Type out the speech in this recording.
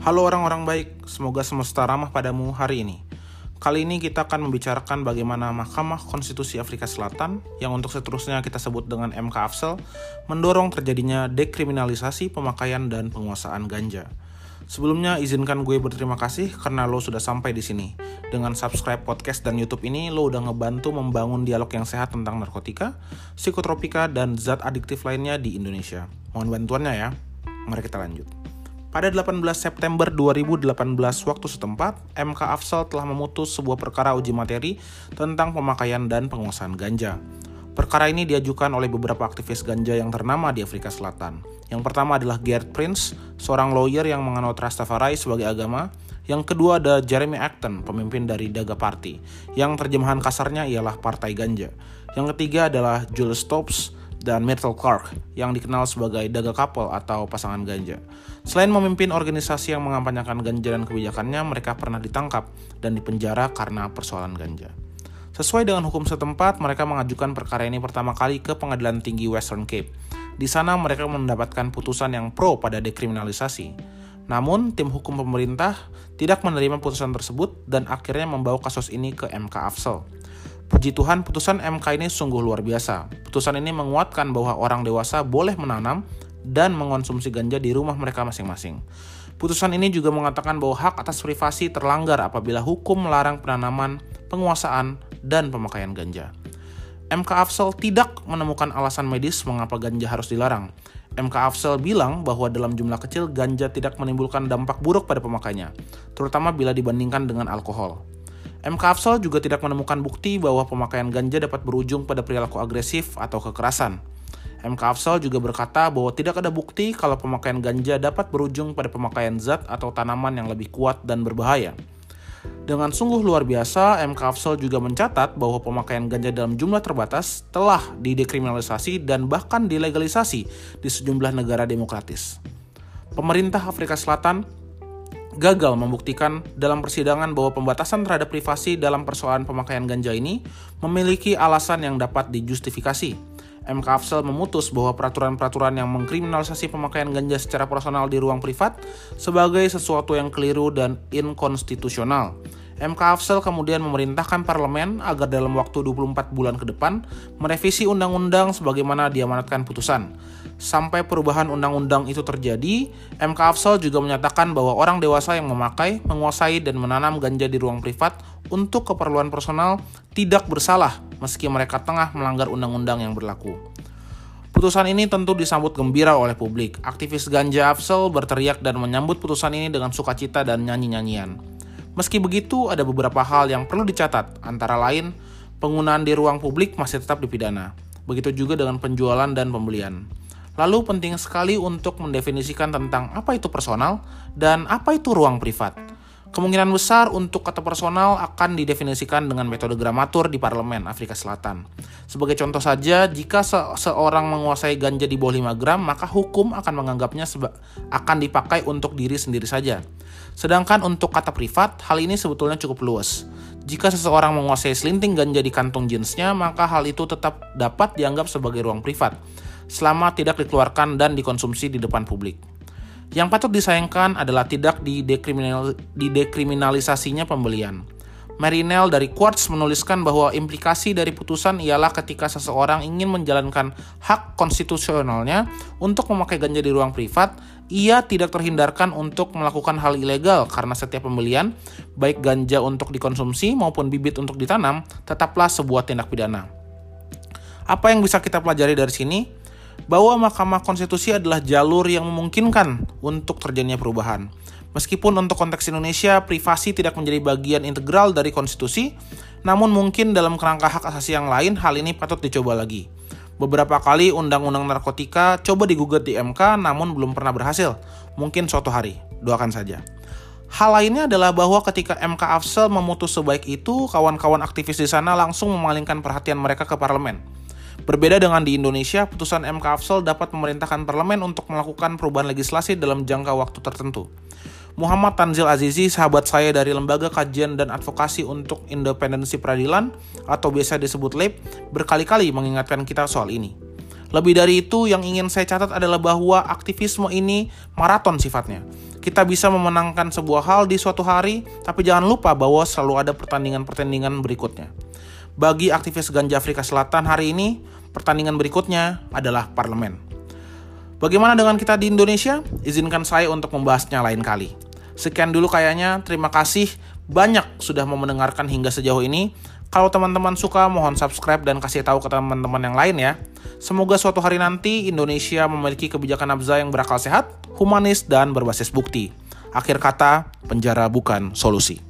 Halo orang-orang baik, semoga semesta ramah padamu hari ini. Kali ini kita akan membicarakan bagaimana Mahkamah Konstitusi Afrika Selatan, yang untuk seterusnya kita sebut dengan MK Afsel, mendorong terjadinya dekriminalisasi pemakaian dan penguasaan ganja. Sebelumnya izinkan gue berterima kasih karena lo sudah sampai di sini. Dengan subscribe podcast dan YouTube ini, lo udah ngebantu membangun dialog yang sehat tentang narkotika, psikotropika, dan zat adiktif lainnya di Indonesia. Mohon bantuannya ya. Mari kita lanjut. Pada 18 September 2018 waktu setempat, MK Afsal telah memutus sebuah perkara uji materi tentang pemakaian dan penguasaan ganja. Perkara ini diajukan oleh beberapa aktivis ganja yang ternama di Afrika Selatan. Yang pertama adalah Gerd Prince, seorang lawyer yang menganut Rastafari sebagai agama. Yang kedua ada Jeremy Acton, pemimpin dari Daga Party, yang terjemahan kasarnya ialah Partai Ganja. Yang ketiga adalah Jules Stops dan Myrtle Clark, yang dikenal sebagai Daga Couple atau pasangan ganja. Selain memimpin organisasi yang mengampanyakan ganja dan kebijakannya, mereka pernah ditangkap dan dipenjara karena persoalan ganja. Sesuai dengan hukum setempat, mereka mengajukan perkara ini pertama kali ke Pengadilan Tinggi Western Cape. Di sana mereka mendapatkan putusan yang pro pada dekriminalisasi. Namun, tim hukum pemerintah tidak menerima putusan tersebut dan akhirnya membawa kasus ini ke MK Afsel. Puji Tuhan, putusan MK ini sungguh luar biasa. Putusan ini menguatkan bahwa orang dewasa boleh menanam dan mengonsumsi ganja di rumah mereka masing-masing. Putusan ini juga mengatakan bahwa hak atas privasi terlanggar apabila hukum melarang penanaman, penguasaan, dan pemakaian ganja. MK Afsel tidak menemukan alasan medis mengapa ganja harus dilarang. MK Afsel bilang bahwa dalam jumlah kecil ganja tidak menimbulkan dampak buruk pada pemakainya, terutama bila dibandingkan dengan alkohol. MK Afsel juga tidak menemukan bukti bahwa pemakaian ganja dapat berujung pada perilaku agresif atau kekerasan. MK Afsel juga berkata bahwa tidak ada bukti kalau pemakaian ganja dapat berujung pada pemakaian zat atau tanaman yang lebih kuat dan berbahaya. Dengan sungguh luar biasa, MK Afsel juga mencatat bahwa pemakaian ganja dalam jumlah terbatas telah didekriminalisasi dan bahkan dilegalisasi di sejumlah negara demokratis. Pemerintah Afrika Selatan gagal membuktikan dalam persidangan bahwa pembatasan terhadap privasi dalam persoalan pemakaian ganja ini memiliki alasan yang dapat dijustifikasi. MK Afsel memutus bahwa peraturan-peraturan yang mengkriminalisasi pemakaian ganja secara personal di ruang privat sebagai sesuatu yang keliru dan inkonstitusional. MK Afsel kemudian memerintahkan parlemen agar dalam waktu 24 bulan ke depan merevisi undang-undang sebagaimana diamanatkan putusan. Sampai perubahan undang-undang itu terjadi, MK Afsel juga menyatakan bahwa orang dewasa yang memakai, menguasai, dan menanam ganja di ruang privat untuk keperluan personal tidak bersalah meski mereka tengah melanggar undang-undang yang berlaku. Putusan ini tentu disambut gembira oleh publik. Aktivis ganja Afsel berteriak dan menyambut putusan ini dengan sukacita dan nyanyi-nyanyian. Meski begitu, ada beberapa hal yang perlu dicatat, antara lain penggunaan di ruang publik masih tetap dipidana. Begitu juga dengan penjualan dan pembelian. Lalu penting sekali untuk mendefinisikan tentang apa itu personal dan apa itu ruang privat. Kemungkinan besar untuk kata personal akan didefinisikan dengan metode gramatur di Parlemen Afrika Selatan. Sebagai contoh saja, jika se seorang menguasai ganja di bawah 5 gram, maka hukum akan menganggapnya akan dipakai untuk diri sendiri saja. Sedangkan untuk kata privat, hal ini sebetulnya cukup luas. Jika seseorang menguasai selinting ganja di kantung jeansnya, maka hal itu tetap dapat dianggap sebagai ruang privat, selama tidak dikeluarkan dan dikonsumsi di depan publik. Yang patut disayangkan adalah tidak didekriminal, didekriminalisasinya pembelian. Marinel dari Quartz menuliskan bahwa implikasi dari putusan ialah ketika seseorang ingin menjalankan hak konstitusionalnya untuk memakai ganja di ruang privat, ia tidak terhindarkan untuk melakukan hal ilegal karena setiap pembelian, baik ganja untuk dikonsumsi maupun bibit untuk ditanam, tetaplah sebuah tindak pidana. Apa yang bisa kita pelajari dari sini? Bahwa Mahkamah Konstitusi adalah jalur yang memungkinkan untuk terjadinya perubahan. Meskipun untuk konteks Indonesia, privasi tidak menjadi bagian integral dari konstitusi, namun mungkin dalam kerangka hak asasi yang lain, hal ini patut dicoba lagi. Beberapa kali undang-undang narkotika coba digugat di MK namun belum pernah berhasil. Mungkin suatu hari, doakan saja. Hal lainnya adalah bahwa ketika MK Afsel memutus sebaik itu, kawan-kawan aktivis di sana langsung memalingkan perhatian mereka ke parlemen. Berbeda dengan di Indonesia, putusan MK Afsel dapat memerintahkan parlemen untuk melakukan perubahan legislasi dalam jangka waktu tertentu. Muhammad Tanzil Azizi, sahabat saya dari Lembaga Kajian dan Advokasi untuk Independensi Peradilan atau biasa disebut LAP, berkali-kali mengingatkan kita soal ini. Lebih dari itu, yang ingin saya catat adalah bahwa aktivisme ini maraton sifatnya. Kita bisa memenangkan sebuah hal di suatu hari, tapi jangan lupa bahwa selalu ada pertandingan-pertandingan berikutnya. Bagi aktivis ganja Afrika Selatan hari ini, pertandingan berikutnya adalah parlemen. Bagaimana dengan kita di Indonesia? Izinkan saya untuk membahasnya lain kali. Sekian dulu kayaknya, terima kasih banyak sudah mau mendengarkan hingga sejauh ini. Kalau teman-teman suka, mohon subscribe dan kasih tahu ke teman-teman yang lain ya. Semoga suatu hari nanti Indonesia memiliki kebijakan nafza yang berakal sehat, humanis, dan berbasis bukti. Akhir kata, penjara bukan solusi.